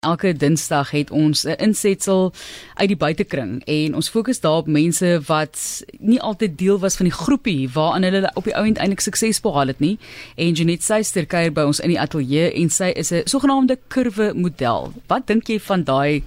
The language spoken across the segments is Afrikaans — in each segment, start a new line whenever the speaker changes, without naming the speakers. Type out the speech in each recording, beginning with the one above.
Elke Dinsdag het ons 'n insetsel uit die buitekring en ons fokus daar op mense wat nie altyd deel was van die groepie waaraan hulle op die ouend eintlik sukses behaal het nie. En Janet Suyster kuier by ons in die ateljee en sy is 'n sogenaamde kurwe model. Wat dink jy van daai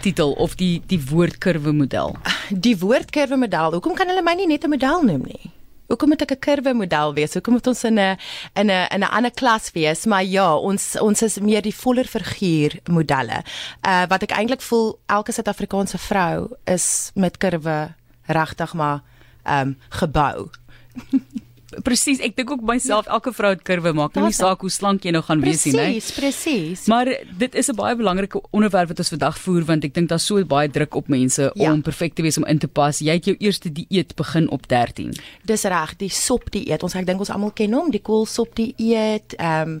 titel of die die woord kurwe model?
Die woord kurwe model, hoekom kan hulle my nie net 'n model noem nie? Hoekom moet ek 'n kurwe model wees? Hoekom moet ons in 'n in 'n in 'n ander klas wees? Maar ja, ons ons is meer die voller figuur modelle. Uh wat ek eintlik voel elke Suid-Afrikaanse vrou is met kurwe regtig maar ehm um, gebou.
Presies, ek dink ook myself ja. elke vrou het kurwe maak, nie saak hoe slank jy nou gaan wees nie?
Presies, presies.
Maar dit is 'n baie belangrike onderwerp wat ons vandag voer want ek dink daar's so baie druk op mense ja. om perfek te wees om in te pas. Jy het jou eerste dieet begin op 13.
Dis reg, die sop dieet. Ons ek dink ons almal ken hom, die koolsop dieet. Ehm um,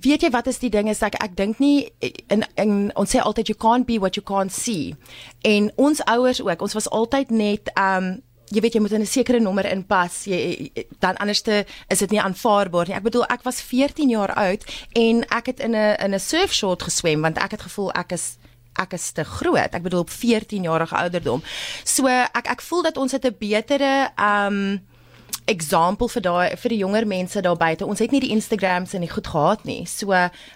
weet jy wat is die ding is ek ek dink nie in, in ons sê altyd you can't be what you can't see. En ons ouers ook, ons was altyd net ehm um, jy weet jy moet 'n sekere nommer inpas jy dan anderste is dit nie aanvaarbaar nie ek bedoel ek was 14 jaar oud en ek het in 'n in 'n surfshort geswem want ek het gevoel ek is ek is te groot ek bedoel op 14 jarige ouderdom so ek ek voel dat ons het 'n betere um eksempel vir daai vir die jonger mense daar buite. Ons het nie die Instagrams en die goed gehad nie. So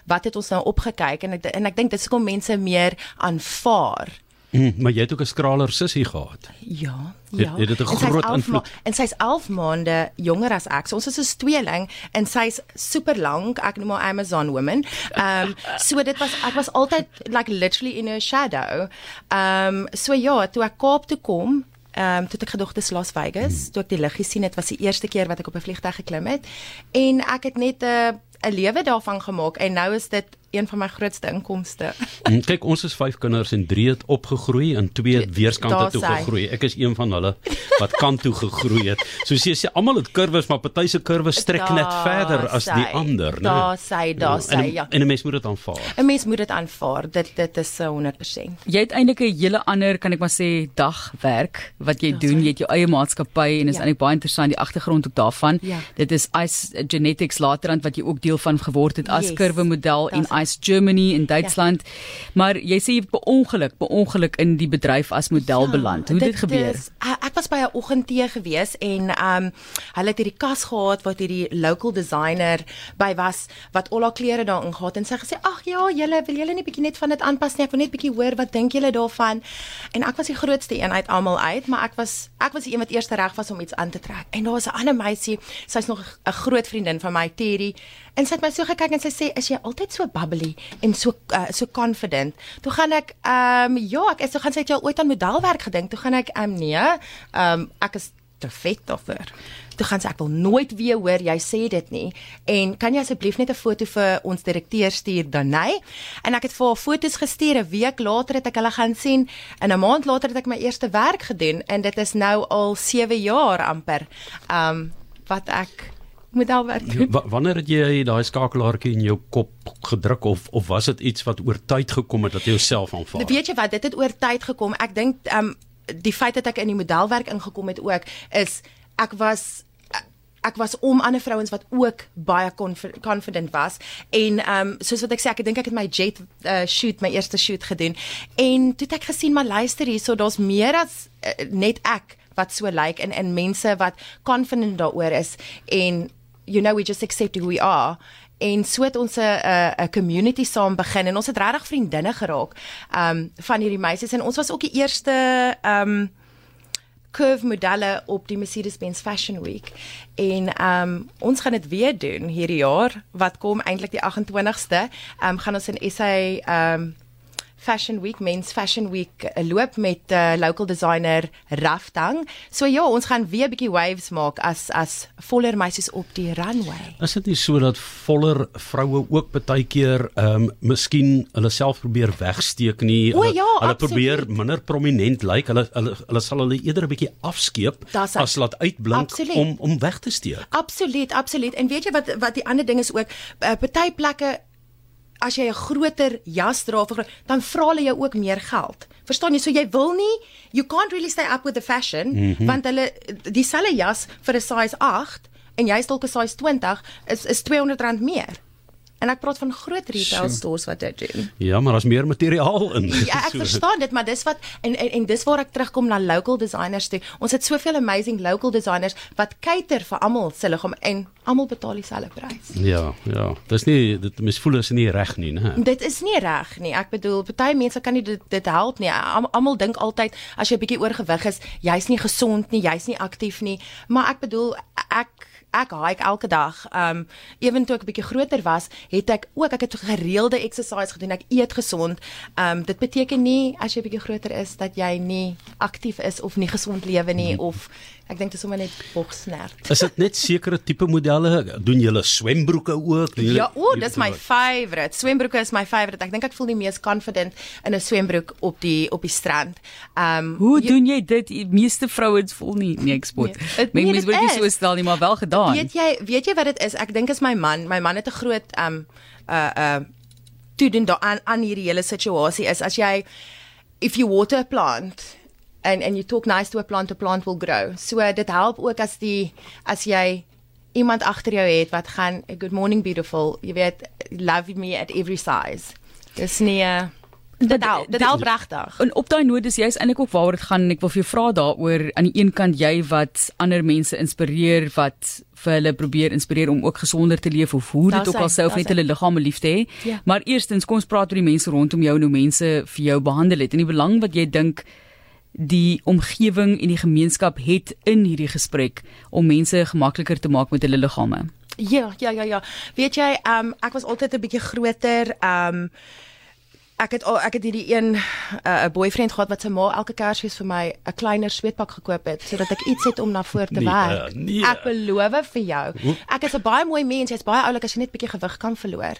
wat het ons nou opgekyk en ek en ek dink dit skom mense meer aanvaar.
Mm, maar jy het ook 'n skraler sussie gehad.
Ja, ja.
Het, het dit 'n groot invloed?
En sy's 11 maande jonger as ek. So ons is 'n tweeling en sy's super lank. Ek noem haar Amazon woman. Ehm um, so dit was ek was altyd like literally in her shadow. Ehm um, so ja, toe ek Kaap toe kom, ehm um, toe ek gedog dis Las Vegas, hmm. toe ek die lug gesien het, was die eerste keer wat ek op 'n vliegtuig geklim het en ek het net 'n uh, 'n lewe daarvan gemaak en nou is dit een van my grootste inkomste.
Mm, kyk, ons is 5 kinders en 3 het opgegroei en 2 het weerskante toe gegroei. Ek is een van hulle wat kant toe gegroei het. So sê sê almal het kurwes, maar party se kurwes strek da net verder as sy, die ander, né?
Daar sê, daar sê, ja.
En 'n mens moet dit aanvaar.
'n Mens moet dit aanvaar. Dit dit is 100%.
Jy het eintlik 'n hele ander, kan ek maar sê, dagwerk wat jy da, doen. Jy het jou eie maatskappy en is ja. eintlik baie interessant die agtergrond ook daarvan. Ja. Dit is Ice Genetics laterand wat jy ook deel van geword het as yes. kurwe model en Ice Germany in Duitsland. Ja. Maar jy sê jy het per ongeluk, per ongeluk in die bedryf as model ja, beland. Hoe dit, dit gebeur? Is,
ek was by 'n oggendtee gewees en um hulle het hierdie kas gehad wat hierdie local designer by was wat al haar klere daarin gehad en sy gesê ag ja, julle wil julle net bietjie net van dit aanpas nie. Ek wil net bietjie hoor wat dink julle daarvan? En ek was die grootste een uit almal uit, maar ek was ek was die een wat eers reg was om iets aan te trek. En daar was 'n ander meisie, sy's nog 'n groot vriendin van my, Terry. En sy het my so gekyk en sy sê, "Is jy altyd so bubbly en so uh, so confident?" Toe gaan ek, ehm um, ja, ek is so gaan het jy ooit aan modelwerk gedink? Toe gaan ek, ehm um, nee, ehm um, ek is te vet daarvoor. Toe gaan sy ek wil nooit weer hoor jy sê dit nie. En kan jy asseblief net 'n foto vir ons direkteur stuur dan nee? En ek het vir haar foto's gestuur 'n week later het ek hulle gaan sien en 'n maand later het ek my eerste werk gedoen en dit is nou al 7 jaar amper. Ehm um, wat ek modelwerk.
Ja, wanneer het jy daai skakelaartjie in jou kop gedruk of of was dit iets wat oor tyd gekom het dat jy jouself aanvaar?
Weet jy wat, dit het oor tyd gekom. Ek dink ehm um, die feit dat ek in die modelwerk ingekom het ook is ek was ek was om ander vrouens wat ook baie confident was en ehm um, soos wat ek sê ek dink ek het my jet uh, shoot my eerste shoot gedoen en toe het ek gesien maar luister hierso daar's meer as uh, net ek wat so lyk like, en en mense wat confident daaroor is en you know we just accept who we are. En so het ons 'n 'n community saam begin en ons het regtig vriendinne geraak um van hierdie meisies. En ons was ook die eerste um curve modelle op die Mercedes-Benz Fashion Week. En um ons gaan dit weer doen hierdie jaar wat kom eintlik die 28ste um gaan ons in SA um Fashion Week, Men's Fashion Week uh, loop met uh, local designer Raftang. So ja, ons gaan weer 'n bietjie waves maak as as voller meisies op die runway.
Is dit nie so dat voller vroue ook baie keer ehm um, miskien hulle self probeer wegsteek nie?
O, ja,
hulle probeer minder prominent lyk. Like. Hulle hulle hulle sal hulle eerder 'n bietjie afskeep as laat uitblink absoluut. om om weg te steek.
Absoluut, absoluut. En weet jy wat wat die ander ding is ook, uh, party plekke as jy 'n groter jas dra of dan vra hulle jou ook meer geld. Verstaan jy? So jy wil nie you can't really stay up with the fashion mm -hmm. want hulle dieselfde jas vir 'n size 8 en jy is dalk 'n size 20 is is R200 meer. En ek praat van groot retail stores wat dit doen.
Ja, maar daar's meer materiaal in.
Ja, ek verstaan dit, maar dis wat en en, en dis waar ek terugkom na local designers toe. Ons het soveel amazing local designers wat cater vir almal se liggaam en almal betaal dieselfde prys.
Ja, ja. Dis nie dit mens voel is nie reg nie, né?
Dit is nie reg nie. Ek bedoel, party mense kan nie dit dit help nie. Almal dink altyd as jy 'n bietjie oorgewig is, jy's nie gesond nie, jy's nie aktief nie. Maar ek bedoel, ek ek hike elke dag. Um ewen toe ek 'n bietjie groter was, het ek ook ek het gereelde exercise gedoen. Ek eet gesond. Um dit beteken nie as jy 'n bietjie groter is dat jy nie aktief is of nie gesond lewe nie mm. of Ek dink dit is sommer net boksnert.
Is dit net sekere tipe modelle? Doen julle swembroeke ook?
Doen julle Ja, o, dis my favourite. Swembroeke is my favourite. Ek dink ek voel die mees confident in 'n swembroek op die op die strand.
Ehm um, Hoe jy, doen jy dit? Die meeste vrouens voel nie nee ek spot. Nee, nee, mens word nie so stel nie, maar wel gedaan.
Weet jy, weet jy wat dit is? Ek dink is my man. My man het 'n groot ehm um, uh uh toe doen aan aan hierdie hele situasie is as jy if you water a plant and and you talk nice to a plant a plant will grow. So dit help ook as die as jy iemand agter jou het wat gaan good morning beautiful, jy weet love me at every size. Dis nie uh, Dit help, dit help regtig.
En op daai noot is jy's eintlik ook waaroor dit gaan en ek wil vir jou vra daaroor aan die een kant jy wat ander mense inspireer wat vir hulle probeer inspireer om ook gesonder te leef of hoe dit ook al sou net hulle liggame lief te hê. Ja. Maar eerstens kom ons praat oor die mense rondom jou en hoe mense vir jou behandel het en die belang wat jy dink die omgewing en die gemeenskap het in hierdie gesprek om mense gemakliker te maak met hulle liggame.
Ja, ja, ja, ja. Weet jy, um, ek was altyd 'n bietjie groter, um ek het ek het hierdie een 'n uh, boyfriend gehad wat sy ma elke Kersfees vir my 'n kleiner sweetpak gekoop het sodat ek iets het om na voor te nee, werk. Nee. Ek beloof vir jou. Ek is 'n baie mooi mens, jy's baie oulik as jy net bietjie gewig kan verloor.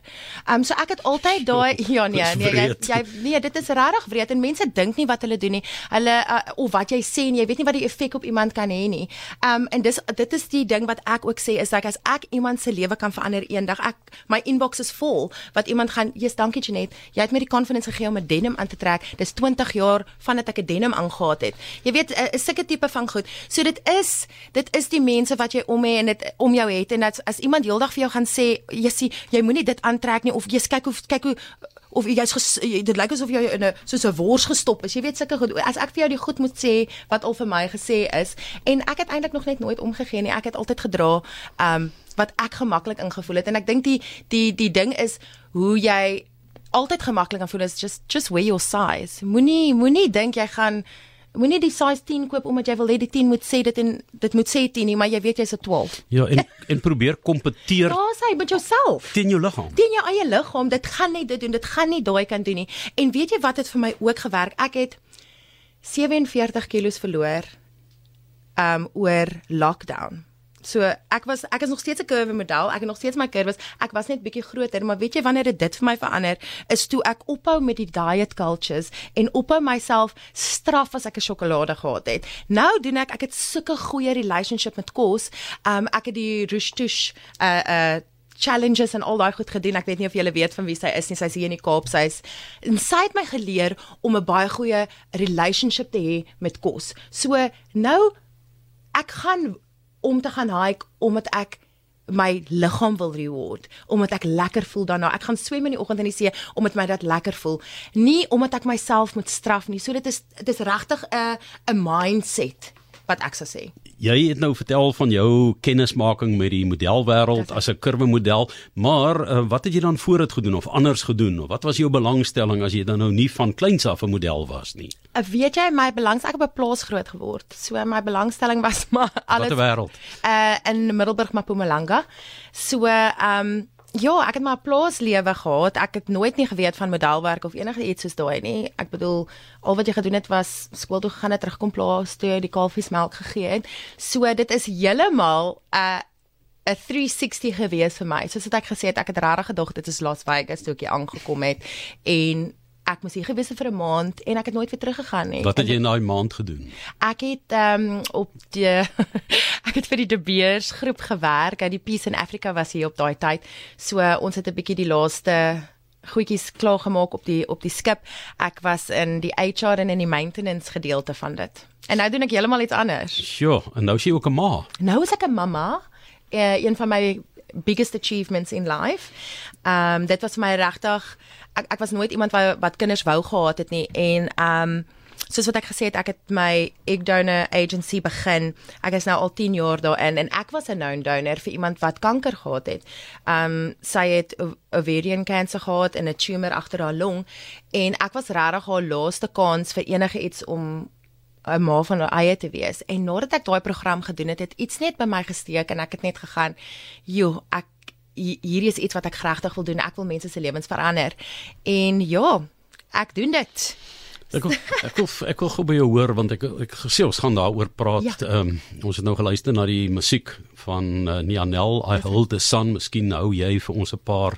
Ehm um, so ek het altyd daai ja nee nee jy, jy nee dit is regtig wreed en mense dink nie wat hulle doen nie. Hulle uh, of wat jy sê en jy weet nie wat die effek op iemand kan hê nie. Ehm um, en dis dit is die ding wat ek ook sê is dat as ek iemand se lewe kan verander eendag ek my inbox is vol wat iemand gaan jy's dankie Janet jy het my die confidence gegee om 'n denim aan te trek. Dis 20 jaar vandat ek 'n denim aangetree het. Jy weet, 'n sulke tipe van goed. So dit is dit is die mense wat jy om het en dit om jou het en dat as iemand heeldag vir jou gaan sê, jy sien, jy moenie dit aantrek nie of jy kyk hoe kyk hoe of jy's dit lyk asof jy in 'n soos 'n wors gestop is. Jy weet sulke goed. As ek vir jou die goed moet sê wat al vir my gesê is en ek het eintlik nog net nooit omgegee nie. Ek het altyd gedra um wat ek gemaklik ingevoel het en ek dink die die die ding is hoe jy altyd gemaklik aan voel is just just wear your size. Moenie moenie dink jy gaan moenie die size 10 koop omdat jy wil hê die 10 moet sê dit en dit moet sê 10 nie, maar jy weet jy's 'n 12.
Ja, en en probeer kompeteer.
Ja, sê met jouself.
Teen jou liggaam.
Teen jou eie liggaam. Dit gaan nie dit doen. Dit gaan nie daai kan doen nie. En weet jy wat het vir my ook gewerk? Ek het 47 kg verloor um oor lockdown. So ek was ek is nog steeds 'n curve model. Ek het nog steeds my curves. Ek was net bietjie groter, maar weet jy wanneer dit dit vir my verander is toe ek ophou met die diet cultures en ophou myself straf as ek 'n sjokolade gehad het. Nou doen ek ek het sulke goeie relationship met kos. Um ek het die Rushtush uh uh challenges en al daai goed gedoen. Ek weet nie of julle weet van wie sy is nie. Sy's hier in die Kaap. Sy's en sy het my geleer om 'n baie goeie relationship te hê met kos. So nou ek gaan om te gaan hike omdat ek my liggaam wil reward omdat ek lekker voel daarna. Ek gaan swem in die oggend in die see omdat my dit lekker voel. Nie omdat ek myself moet straf nie. So dit is dit is regtig 'n 'n mindset wat ek sou sê
jy het nou vertel van jou kennismaking met die modelwêreld as 'n kurwe model, maar uh, wat het jy dan voor dit gedoen of anders gedoen of wat was jou belangstelling as jy dan nou nie van kleins af 'n model was nie?
Uh, weet jy my belangs ek op 'n plaas groot geword. So my belangstelling was maar alles
Wat 'n wêreld.
Uh in Middelburg Mpumalanga. So ehm um, Ja, ek het maar 'n plaaslewe gehad. Ek het nooit nie geweet van modelwerk of enige iets soos daai nie. Ek bedoel, al wat jy gedoen het was skool toe gegaan en terugkom plaas toe die kalfies melk gegee het. So dit is heeltemal 'n uh, 'n 360 gewees vir my. Soos ek gesê het, ek het regtig gedog dit is Las Vegas toe ek hier aangekom het en ek moes hier gewees het vir 'n maand en ek het nooit weer teruggegaan nie.
Wat het jy in daai maand gedoen?
Ek het ehm um, op die ek het vir die De Beers groep gewerk. Die Peace in Africa was hier op daai tyd. So ons het 'n bietjie die laaste goedjies klaar gemaak op die op die skip. Ek was in die HR en in die maintenance gedeelte van dit. En nou doen ek heeltemal iets anders.
Sjoe, en nou sien jy ook 'n ma.
Nou is ek 'n mamma. Uh, een van my biggest achievements in life. Ehm um, dit was my regtig ek ek was nooit iemand wat wat kinders wou gehad het nie en ehm um, soos wat ek gesê het ek het my egg donor agency begin. Ek is nou al 10 jaar daarin en ek was 'n known donor vir iemand wat kanker gehad het. Ehm um, sy het ovarian cancer gehad en 'n tumor agter haar long en ek was regtig haar laaste kans vir enige iets om 'n ma van haar eie te wees. En nadat ek daai program gedoen het, het iets net by my gesteek en ek het net gegaan, "Jo, ek hierdie is iets wat ek regtig wil doen. Ek wil mense se lewens verander." En ja, ek doen dit.
Ek wil, ek wil ek wil gou by jou hoor want ek ek gesê ons gaan daaroor praat. Ja. Ehm ja. um, ons het nou geluister na die musiek van uh, Nianel I Hold the Sun. Miskien hou jy vir ons 'n paar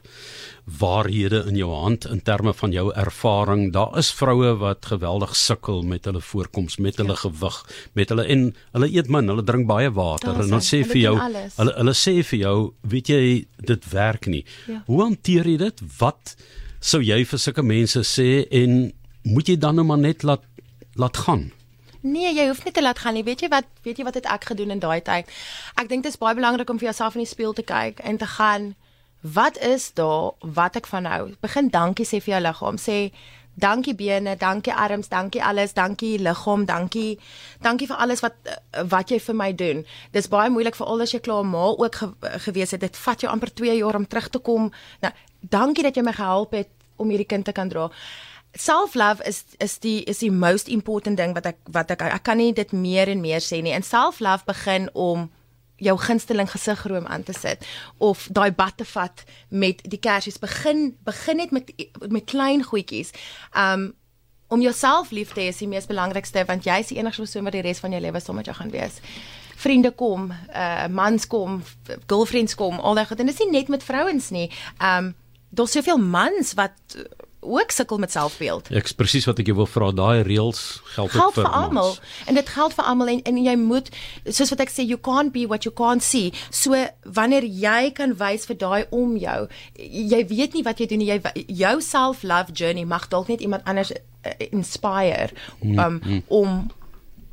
waarhede in jou hand in terme van jou ervaring. Daar is vroue wat geweldig sukkel met hulle voorkoms, met hulle ja. gewig, met hulle en hulle eet min, hulle drink baie water en dan sê vir jou hulle hulle sê vir jou, weet jy, dit werk nie. Ja. Hoe hanteer jy dit? Wat sou jy vir sulke mense sê en moet jy dan nou maar net laat laat gaan.
Nee, jy hoef nie te laat gaan nie. Weet jy wat, weet jy wat het ek gedoen in daai tyd? Ek dink dit is baie belangrik om vir jouself in die spieël te kyk en te gaan wat is daar wat ek van hou? Begin dankie sê vir jou liggaam. Sê dankie bene, dankie arms, dankie alles, dankie liggaam, dankie. Dankie vir alles wat wat jy vir my doen. Dis baie moeilik vir al as jy klaar maal ook ge, gewees het. Dit vat jou amper 2 jaar om terug te kom. Nou, dankie dat jy my gehelp het om hierdie kind te kan dra self love is is die is die most important ding wat ek wat ek ek kan nie dit meer en meer sê nie. En self love begin om jou gunsteling gesigroom aan te sit of daai bad te vat met die kersies begin begin net met met klein goedjies. Um om jouself lief te hê is die mees belangrikste want jy is die enigste persoon wat die res van jou lewe saam met jou gaan wees. Vriende kom, uh mans kom, girlfriends kom, al daai goed en dit is nie net met vrouens nie. Um daar's soveel mans wat ook sukkel met selfbeeld.
Ek presies wat ek jou wil vra, daai reëls geld,
geld vir, vir almal. En dit geld vir almal en, en jy moet soos wat ek sê you can't be what you can't see. So wanneer jy kan wys vir daai om jou, jy weet nie wat jy doen nie. Jy jou self-love journey mag dalk net iemand anders uh, inspire mm, um, mm. om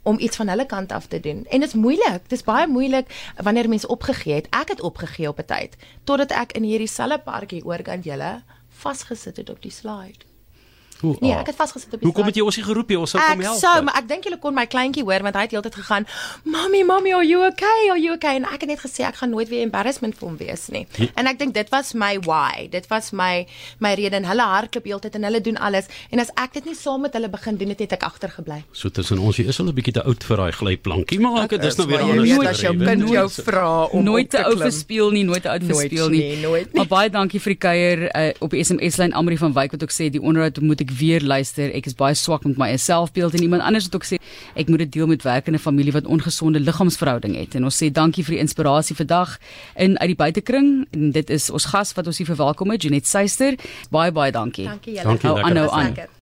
om iets van hulle kant af te doen. En dit is moeilik. Dit is baie moeilik wanneer mense opgegee het. Ek het opgegee op 'n tyd totdat ek in hierdie selfe parkie oorkant julle vasgesit het op die slide.
Hoe,
nee, ek het vasgesit op die.
Hoekom het jy ons nie geroep nie? Ons sou kom help.
Ek sou, maar ek dink julle kon my kleintjie hoor want hy het heeltyd gegaan, "Mommy, mommy, are you okay? Are you okay?" En ek het net gesê ek gaan nooit weer embarrassment vir hom wees nie. He? En ek dink dit was my why. Dit was my my rede en hulle hardloop heeltyd en hulle doen alles en as ek dit nie saam met hulle begin doen het, het ek agtergebly.
So tussen ons, jy is al 'n bietjie te oud vir daai glyplankie, maar ek dis nou weer anders.
Nooit as jou kind jou vra om
nooit te ou verspeel nie, nooit te oud verspeel nie.
Nee, nooit.
Maar baie dankie vir die kuier uh, op die SMS lyn Amri van Wyk wat ook sê die onderhoud moet ek weer luister ek is baie swak met my selfbeeld en iemand anders het ook sê ek moet dit deel met werkende familie wat ongesonde liggaamsverhouding het. En ons sê dankie vir die inspirasie vandag in uit die buitekring en dit is ons gas wat ons hier verwelkom het, Janet Suister. Baie baie dankie.
Dankie julle.
Dankie.
Aanhou aan.